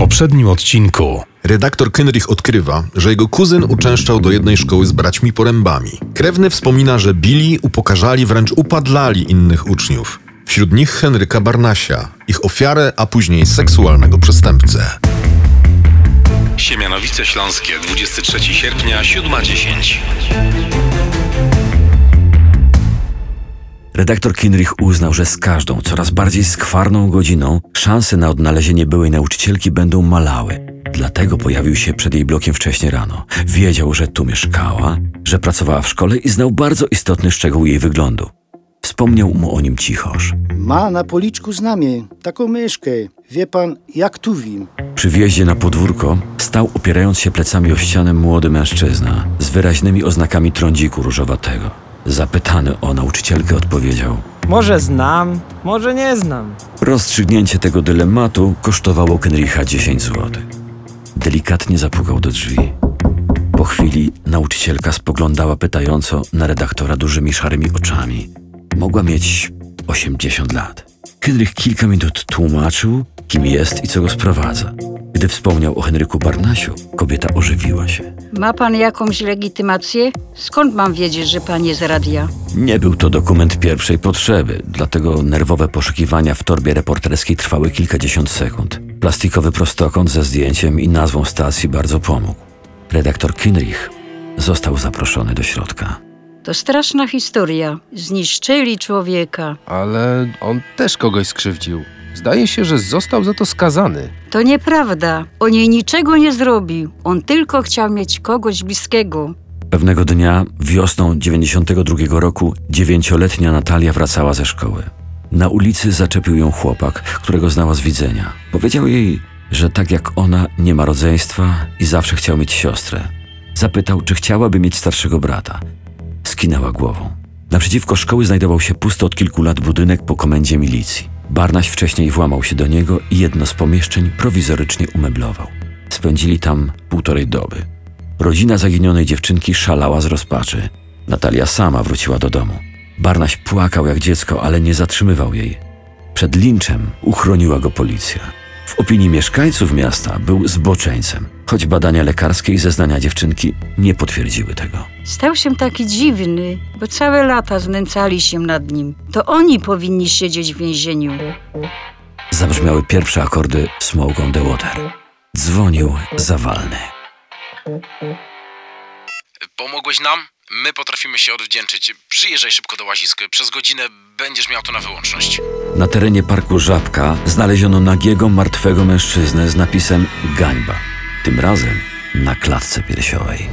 poprzednim odcinku. Redaktor Kenrich odkrywa, że jego kuzyn uczęszczał do jednej szkoły z braćmi porębami. Krewny wspomina, że bili, upokarzali, wręcz upadlali innych uczniów. Wśród nich Henryka Barnasia, ich ofiarę, a później seksualnego przestępcę. Siemianowice Śląskie, 23 sierpnia, 7.10. Redaktor Kinrich uznał, że z każdą, coraz bardziej skwarną godziną szanse na odnalezienie byłej nauczycielki będą malały. Dlatego pojawił się przed jej blokiem wcześnie rano. Wiedział, że tu mieszkała, że pracowała w szkole i znał bardzo istotny szczegół jej wyglądu. Wspomniał mu o nim cichoż. Ma na policzku znamie, taką myszkę. Wie pan, jak tu wim. Przy wjeździe na podwórko stał opierając się plecami o ścianę młody mężczyzna z wyraźnymi oznakami trądziku różowatego. Zapytany o nauczycielkę odpowiedział Może znam, może nie znam. Rozstrzygnięcie tego dylematu kosztowało Kenricha 10 zł. Delikatnie zapukał do drzwi. Po chwili nauczycielka spoglądała pytająco na redaktora dużymi szarymi oczami. Mogła mieć 80 lat. Henryk kilka minut tłumaczył, kim jest i co go sprowadza. Gdy wspomniał o Henryku Barnasiu, kobieta ożywiła się. Ma pan jakąś legitymację? Skąd mam wiedzieć, że pan jest z radia? Nie był to dokument pierwszej potrzeby, dlatego nerwowe poszukiwania w torbie reporterskiej trwały kilkadziesiąt sekund. Plastikowy prostokąt ze zdjęciem i nazwą stacji bardzo pomógł. Redaktor Kinrich został zaproszony do środka. To straszna historia. Zniszczyli człowieka. Ale on też kogoś skrzywdził. Zdaje się, że został za to skazany. To nieprawda. On jej niczego nie zrobił. On tylko chciał mieć kogoś bliskiego. Pewnego dnia, wiosną 92 roku, dziewięcioletnia Natalia wracała ze szkoły. Na ulicy zaczepił ją chłopak, którego znała z widzenia. Powiedział jej, że tak jak ona nie ma rodzeństwa i zawsze chciał mieć siostrę. Zapytał, czy chciałaby mieć starszego brata. Skinęła głową. Naprzeciwko szkoły znajdował się pusty od kilku lat budynek po komendzie milicji. Barnaś wcześniej włamał się do niego i jedno z pomieszczeń prowizorycznie umeblował. Spędzili tam półtorej doby. Rodzina zaginionej dziewczynki szalała z rozpaczy. Natalia sama wróciła do domu. Barnaś płakał jak dziecko, ale nie zatrzymywał jej. Przed linczem uchroniła go policja. W opinii mieszkańców miasta był zboczeńcem, choć badania lekarskie i zeznania dziewczynki nie potwierdziły tego. Stał się taki dziwny, bo całe lata znęcali się nad nim. To oni powinni siedzieć w więzieniu. Zabrzmiały pierwsze akordy Smoke on the Water. Dzwonił zawalny. Pomogłeś nam? My potrafimy się odwdzięczyć. Przyjeżdżaj szybko do łazisk. Przez godzinę będziesz miał to na wyłączność. Na terenie parku Żabka znaleziono nagiego, martwego mężczyznę z napisem Gańba. Tym razem na klatce piersiowej.